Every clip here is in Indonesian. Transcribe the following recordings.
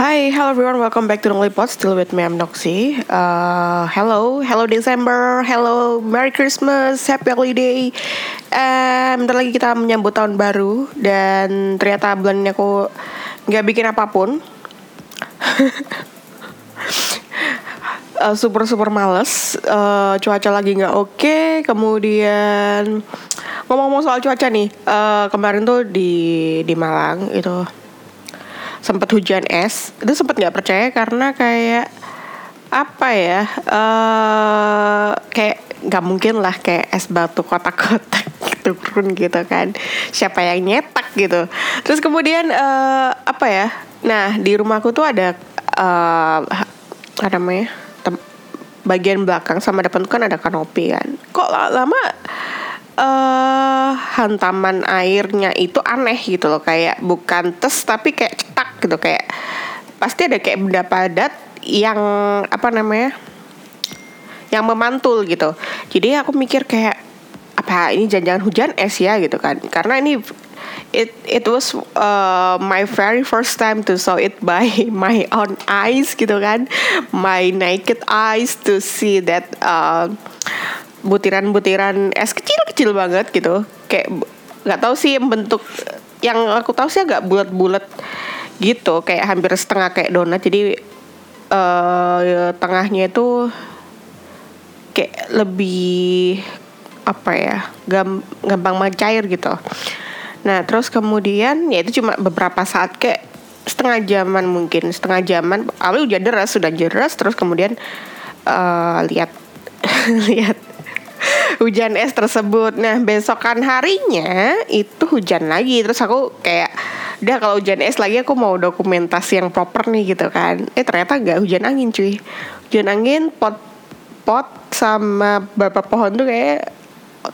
Hi, hello everyone. Welcome back to the Pod. Still with me, I'm Noxy. Uh, hello, hello December, hello Merry Christmas, Happy Holiday. Um, bentar lagi kita menyambut tahun baru dan ternyata bulan ini aku nggak bikin apa pun. uh, super super males. Uh, cuaca lagi nggak oke. Okay. Kemudian ngomong-ngomong soal cuaca nih, uh, kemarin tuh di di Malang itu sempat hujan es itu sempat nggak percaya karena kayak apa ya uh, kayak nggak mungkin lah kayak es batu kotak-kotak gitu turun gitu kan. Siapa yang nyetak gitu. Terus kemudian uh, apa ya nah di rumahku tuh ada uh, apa namanya bagian belakang sama depan tuh kan ada kanopi kan. Kok lama uh, hantaman airnya itu aneh gitu loh kayak bukan tes tapi kayak gitu kayak pasti ada kayak benda padat yang apa namanya yang memantul gitu. Jadi aku mikir kayak apa ini jangan-jangan hujan es ya gitu kan. Karena ini it it was uh, my very first time to saw it by my own eyes gitu kan. My naked eyes to see that uh, butiran-butiran es kecil-kecil banget gitu. Kayak nggak tahu sih bentuk yang aku tahu sih agak bulat-bulat gitu kayak hampir setengah kayak donat jadi uh, tengahnya itu kayak lebih apa ya gampang mencair gitu nah terus kemudian ya itu cuma beberapa saat kayak setengah jaman mungkin setengah jaman awalnya udah deras sudah deras terus kemudian uh, lihat lihat hujan es tersebut. Nah besokan harinya itu hujan lagi. Terus aku kayak udah kalau hujan es lagi aku mau dokumentasi yang proper nih gitu kan. Eh ternyata gak hujan angin cuy. Hujan angin pot pot sama bapak pohon tuh kayak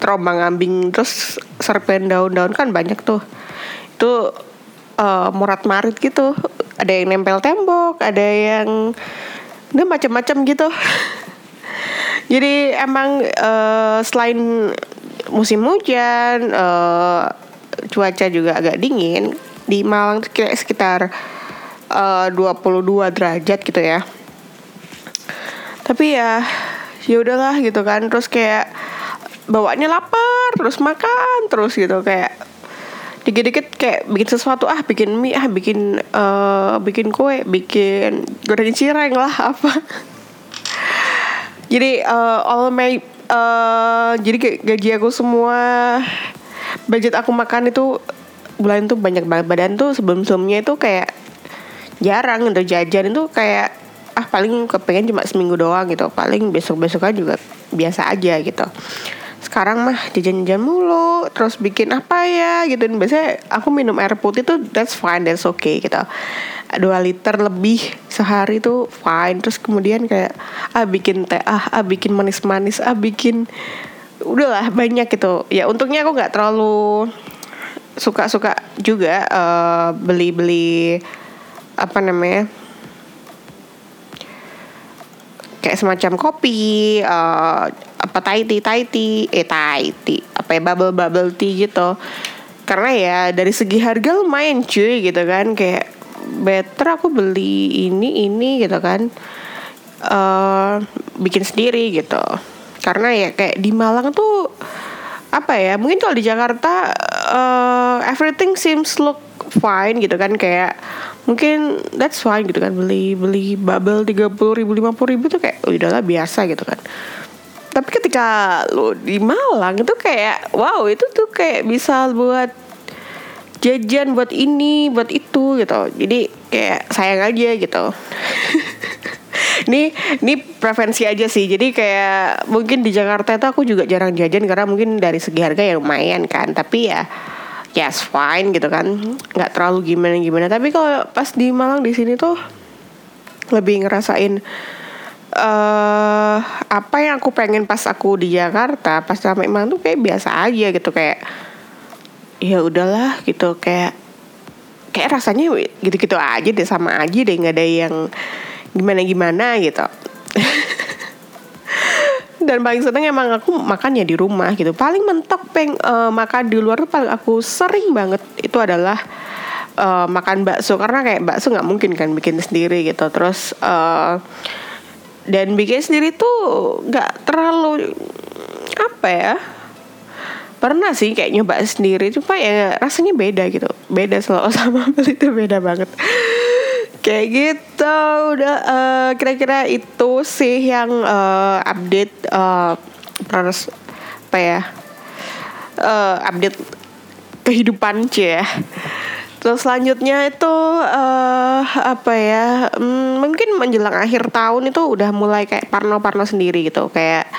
terombang ambing terus serpen daun-daun kan banyak tuh. Itu uh, murat marit gitu. Ada yang nempel tembok, ada yang udah macam-macam gitu. Jadi emang uh, selain musim hujan, uh, cuaca juga agak dingin. Di Malang kayak sekitar eh, uh, 22 derajat gitu ya. Tapi ya ya udahlah gitu kan. Terus kayak bawaannya lapar, terus makan terus gitu kayak dikit-dikit kayak bikin sesuatu ah bikin mie ah bikin uh, bikin kue bikin goreng cireng lah apa jadi uh, all my uh, jadi gaji aku semua budget aku makan itu bulan itu banyak banget. Badan tuh sebelum sebelumnya itu kayak jarang untuk jajan itu kayak ah paling kepengen cuma seminggu doang gitu. Paling besok besoknya juga biasa aja gitu. Sekarang mah jajan-jajan mulu terus bikin apa ya gitu. Dan biasanya aku minum air putih tuh that's fine that's okay gitu. Dua liter lebih sehari tuh fine. Terus kemudian kayak ah bikin teh ah ah bikin manis-manis ah bikin udahlah banyak gitu. Ya untungnya aku nggak terlalu suka-suka juga uh, beli-beli apa namanya kayak semacam kopi uh, apa Thai tea eh Thai apa ya bubble bubble tea gitu. Karena ya dari segi harga lumayan cuy gitu kan kayak better aku beli ini ini gitu kan uh, bikin sendiri gitu. Karena ya kayak di Malang tuh apa ya mungkin kalau di Jakarta uh, everything seems look fine gitu kan kayak mungkin that's fine gitu kan beli beli bubble tiga puluh ribu lima puluh ribu tuh kayak oh, udahlah biasa gitu kan. Tapi ketika lo di Malang itu kayak wow itu tuh kayak bisa buat jajan buat ini buat itu gitu. Jadi kayak sayang aja gitu ini ini preferensi aja sih. Jadi kayak mungkin di Jakarta itu aku juga jarang jajan karena mungkin dari segi harga ya lumayan kan. Tapi ya yes fine gitu kan. Nggak terlalu gimana gimana. Tapi kalau pas di Malang di sini tuh lebih ngerasain uh, apa yang aku pengen pas aku di Jakarta pas sampai Malang tuh kayak biasa aja gitu. Kayak ya udahlah gitu. Kayak kayak rasanya gitu-gitu aja deh. Sama aja deh. Nggak ada yang gimana gimana gitu. Dan paling seneng emang aku makannya di rumah gitu. Paling mentok peng uh, makan di luar tuh paling aku sering banget itu adalah uh, makan bakso. Karena kayak bakso nggak mungkin kan bikin sendiri gitu. Terus uh, dan bikin sendiri tuh nggak terlalu apa ya pernah sih kayak nyoba sendiri. Cuma ya rasanya beda gitu. Beda selalu sama beli itu beda banget kayak gitu udah uh, kira-kira itu sih yang uh, update uh, proses apa ya uh, update kehidupan cie ya Terus selanjutnya itu uh, apa ya? Um, mungkin menjelang akhir tahun itu udah mulai kayak parno-parno sendiri gitu, kayak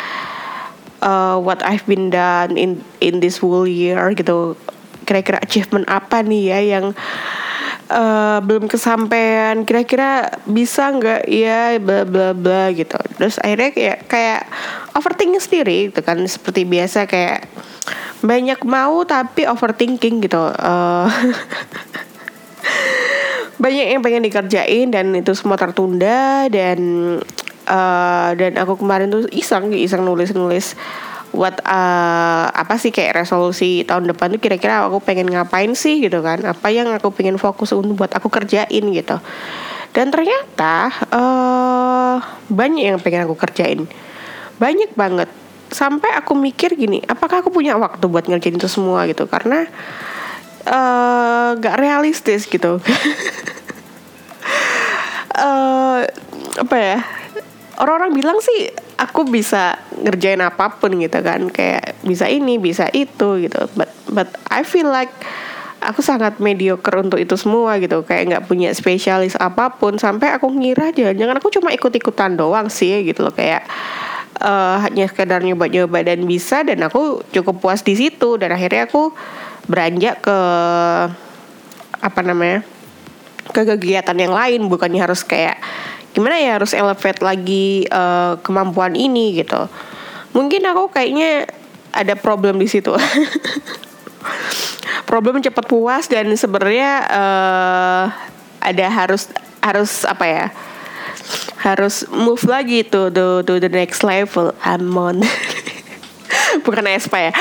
uh, what I've been done in in this whole year gitu. Kira-kira achievement apa nih ya yang uh, belum kesampaian kira-kira bisa nggak? Ya bla bla bla gitu. Terus akhirnya kayak kayak overthinking sendiri gitu kan. Seperti biasa kayak banyak mau tapi overthinking gitu. Uh, banyak yang pengen dikerjain dan itu semua tertunda dan uh, dan aku kemarin tuh iseng iseng nulis nulis buat uh, apa sih kayak resolusi tahun depan tuh kira-kira aku pengen ngapain sih gitu kan? Apa yang aku pengen fokus untuk buat aku kerjain gitu. Dan ternyata uh, banyak yang pengen aku kerjain. Banyak banget. Sampai aku mikir gini apakah aku punya waktu buat ngerjain itu semua gitu? Karena uh, gak realistis gitu. Uh, apa ya orang-orang bilang sih aku bisa ngerjain apa pun gitu kan. Kayak bisa ini bisa itu gitu. But but I feel like aku sangat mediocre untuk itu semua gitu. Kayak nggak punya spesialis apa pun. Sampai aku ngira jangan-jangan aku cuma ikut-ikutan doang sih gitu loh. Kayak uh, hanya sekedar nyoba-nyoba dan bisa dan aku cukup puas di situ. Dan akhirnya aku beranjak ke apa namanya ke kegiatan yang lain. Bukannya harus kayak gimana ya harus elevate lagi uh, kemampuan ini gitu. Mungkin aku kayaknya ada problem di situ. Problem cepat puas dan sebenarnya uh, ada harus harus apa ya harus move lagi tuh to, to the next level. I'm on bukan Espa ya.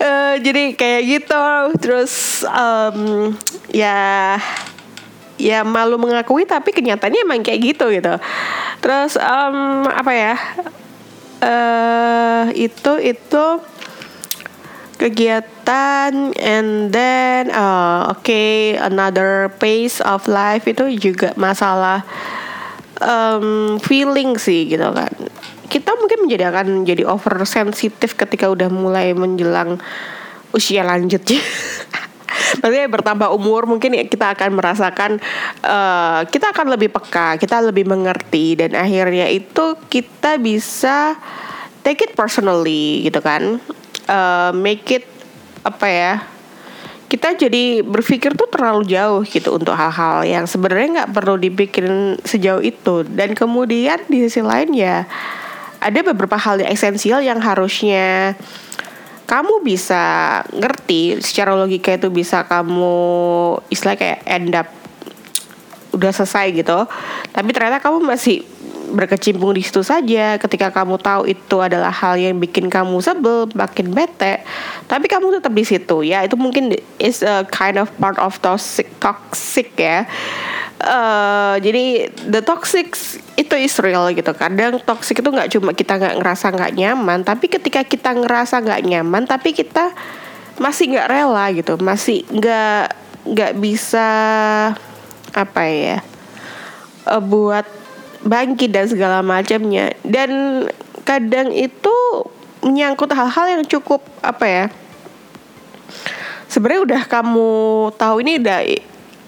Uh, jadi kayak gitu. Terus um, ya ya malu mengakui tapi kenyataannya emang kayak gitu gitu. Terus um, apa ya uh, itu itu kegiatan and then uh, oke okay, another pace of life itu juga masalah um, feeling sih gitu kan. Kita mungkin menjadi akan jadi oversensitif ketika udah mulai menjelang usia lanjut Maksudnya bertambah umur mungkin kita akan merasakan uh, kita akan lebih peka, kita lebih mengerti dan akhirnya itu kita bisa take it personally gitu kan, uh, make it apa ya kita jadi berpikir tuh terlalu jauh gitu untuk hal-hal yang sebenarnya nggak perlu dipikirin sejauh itu. Dan kemudian di sisi lain ya ada beberapa hal yang esensial yang harusnya kamu bisa ngerti secara logika itu bisa kamu istilah kayak end up udah selesai gitu. Tapi ternyata kamu masih berkecimpung di situ saja. Ketika kamu tahu itu adalah hal yang bikin kamu sebel, makin bete, tapi kamu tetap di situ. Ya itu mungkin is a kind of part of toxic toxic ya. Uh, jadi the toxic itu is real gitu. Kadang toxic itu nggak cuma kita nggak ngerasa nggak nyaman, tapi ketika kita ngerasa nggak nyaman, tapi kita masih nggak rela gitu, masih nggak nggak bisa apa ya uh, buat bangkit dan segala macamnya dan kadang itu menyangkut hal-hal yang cukup apa ya sebenarnya udah kamu tahu ini udah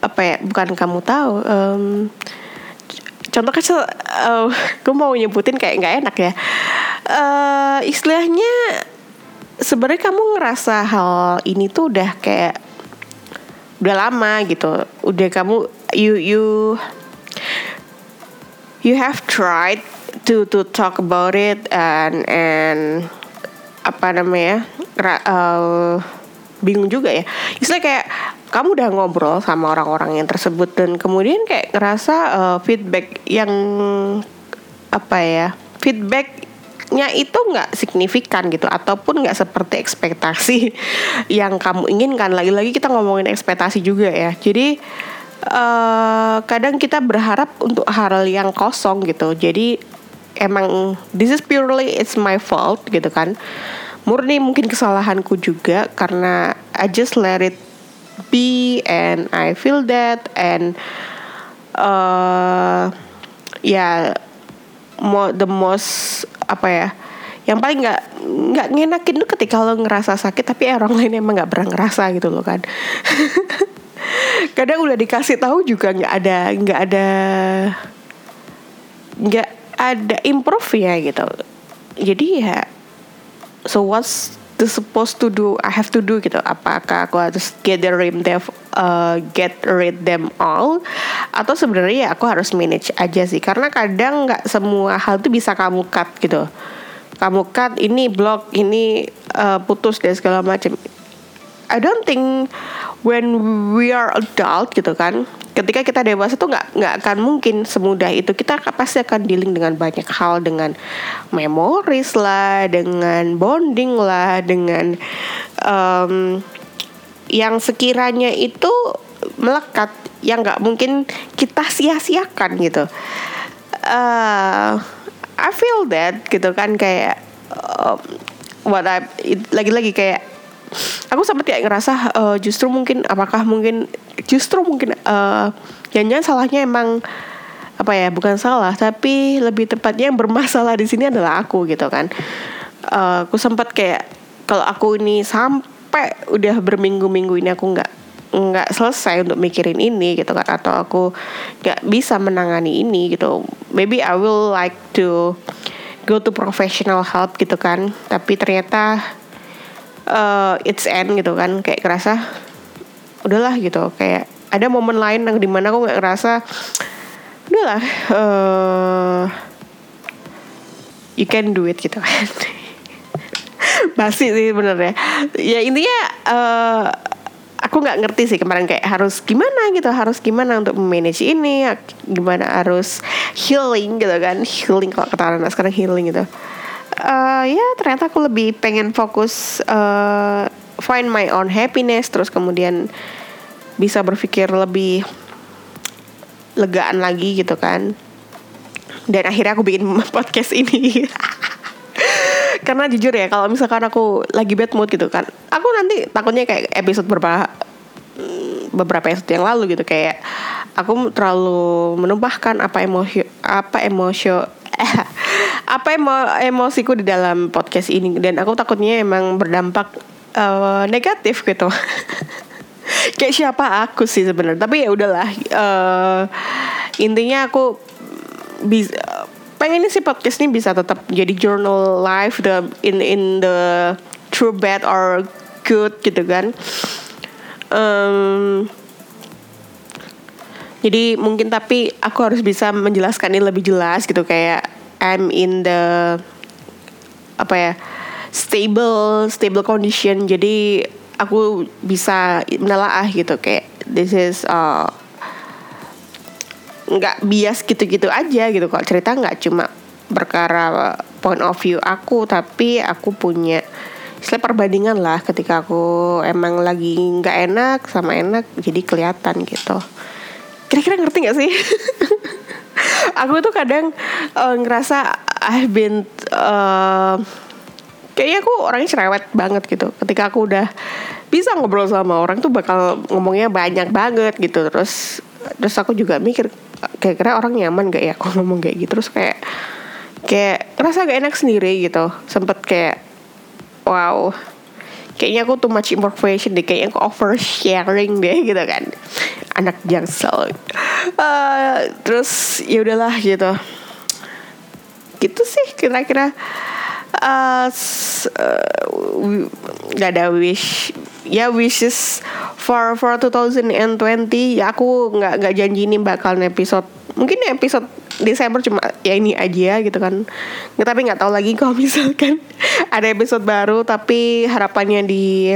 apa ya bukan kamu tahu um, contoh kecil uh, gue mau nyebutin kayak nggak enak ya. Uh, istilahnya sebenarnya kamu ngerasa hal ini tuh udah kayak udah lama gitu. Udah kamu you you you have tried to to talk about it and and apa namanya uh, bingung juga ya. Istilah kayak kamu udah ngobrol sama orang-orang yang tersebut dan kemudian kayak ngerasa uh, feedback yang apa ya feedback nya itu nggak signifikan gitu ataupun nggak seperti ekspektasi yang kamu inginkan. Lagi-lagi kita ngomongin ekspektasi juga ya. Jadi uh, kadang kita berharap untuk hal yang kosong gitu. Jadi emang this is purely it's my fault gitu kan. Murni mungkin kesalahanku juga karena I just let it be and I feel that and uh, ya yeah, the most apa ya yang paling nggak nggak ngenakin tuh ketika lo ngerasa sakit tapi orang lain emang nggak pernah ngerasa gitu loh kan. Kadang udah dikasih tahu juga nggak ada nggak ada nggak ada improve ya gitu. Jadi ya so what's the supposed to do I have to do gitu. Apakah aku harus get rid them uh, get rid them all? Atau sebenarnya ya aku harus manage aja sih. Karena kadang nggak semua hal itu bisa kamu cut gitu. Kamu cut ini blog ini uh, putus dan segala macam. I don't think when we are adult gitu kan ketika kita dewasa tuh nggak nggak akan mungkin semudah itu. Kita pasti akan dealing dengan banyak hal dengan memories lah dengan bonding lah dengan um, yang sekiranya itu melekat yang nggak mungkin kita sia-siakan gitu. Uh, I feel that gitu kan kayak um, what I lagi-lagi kayak aku sempat kayak ngerasa uh, justru mungkin apakah mungkin justru mungkin uh, jangan-jangan salahnya emang apa ya bukan salah tapi lebih tepatnya yang bermasalah di sini adalah aku gitu kan. Uh, aku sempat kayak kalau aku ini sampai udah berminggu-minggu ini aku nggak nggak selesai untuk mikirin ini gitu kan atau aku nggak bisa menangani ini gitu. Maybe I will like to go to professional help gitu kan tapi ternyata uh, it's end gitu kan kayak kerasa udahlah gitu. Kayak ada momen lain yang di mana aku nggak ngerasa udahlah uh, you can do it gitu kan. Basi sih bener ya ya intinya uh, aku nggak ngerti sih kemarin kayak harus gimana gitu harus gimana untuk manage ini gimana harus healing gitu kan healing kalau kata anak sekarang healing gitu uh, ya ternyata aku lebih pengen fokus uh, find my own happiness terus kemudian bisa berpikir lebih legaan lagi gitu kan. Dan akhirnya aku bikin podcast ini. Karena jujur ya kalau misalkan aku lagi bad mood gitu kan aku nanti takutnya kayak episode beberapa beberapa episode yang lalu gitu kayak aku terlalu menumpahkan apa emosi apa emosi apa emo emosiku di dalam podcast ini? Dan aku takutnya emang berdampak uh, negatif gitu. Kayak siapa aku sih sebenarnya. Tapi ya udahlah uh, intinya aku bisa pengen sih podcast ini bisa tetap jadi journal life the in in the true bad or good gitu kan. Um, jadi mungkin tapi aku harus bisa menjelaskan ini lebih jelas gitu. Kayak I'm in the apa ya stable stable condition. Jadi aku bisa menelaah gitu. Kayak this is uh, nggak bias gitu-gitu aja gitu. Kalau cerita nggak cuma berkara point of view aku tapi aku punya istilah perbandingan lah. Ketika aku emang lagi nggak enak sama enak jadi kelihatan gitu. Kira-kira ngerti nggak sih aku tuh kadang uh, ngerasa I've been uh, kayaknya aku orangnya cerewet banget gitu. Ketika aku udah bisa ngobrol sama orang tuh bakal ngomongnya banyak banget gitu. Terus terus aku juga mikir kira-kira orang nyaman gak ya aku ngomong kayak gitu? Terus kayak kayak rasa gak enak sendiri gitu. Sempet kayak wow kayaknya aku too much information deh. Kayaknya aku over sharing deh gitu kan. Anak jangsel uh, terus ya udahlah gitu. Gitu sih kira-kira. Uh, uh, gak ada wish. Ya wishes for for 2020 ya aku nggak nggak janji ini bakal episode mungkin episode Desember cuma ya ini aja gitu kan. Nggak tapi nggak tahu lagi kalau misalkan ada episode baru. Tapi harapannya di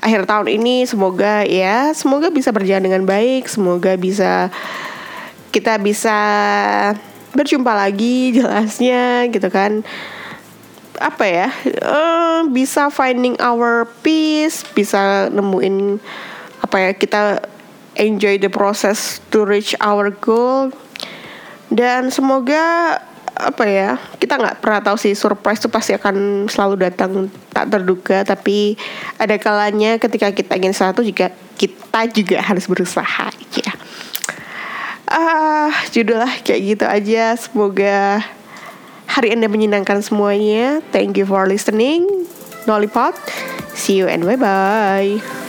akhir tahun ini semoga ya semoga bisa berjalan dengan baik. Semoga bisa kita bisa berjumpa lagi jelasnya gitu kan. Apa ya uh, bisa finding our peace bisa nemuin apa ya kita enjoy the process to reach our goal dan semoga apa ya kita nggak pernah tahu sih surprise itu pasti akan selalu datang tak terduga. Tapi ada kalanya ketika kita ingin satu juga kita juga harus berusaha ya ah judullah kayak gitu aja. Semoga hari anda menyenangkan semuanya. Thank you for listening Nollipot see you and bye bye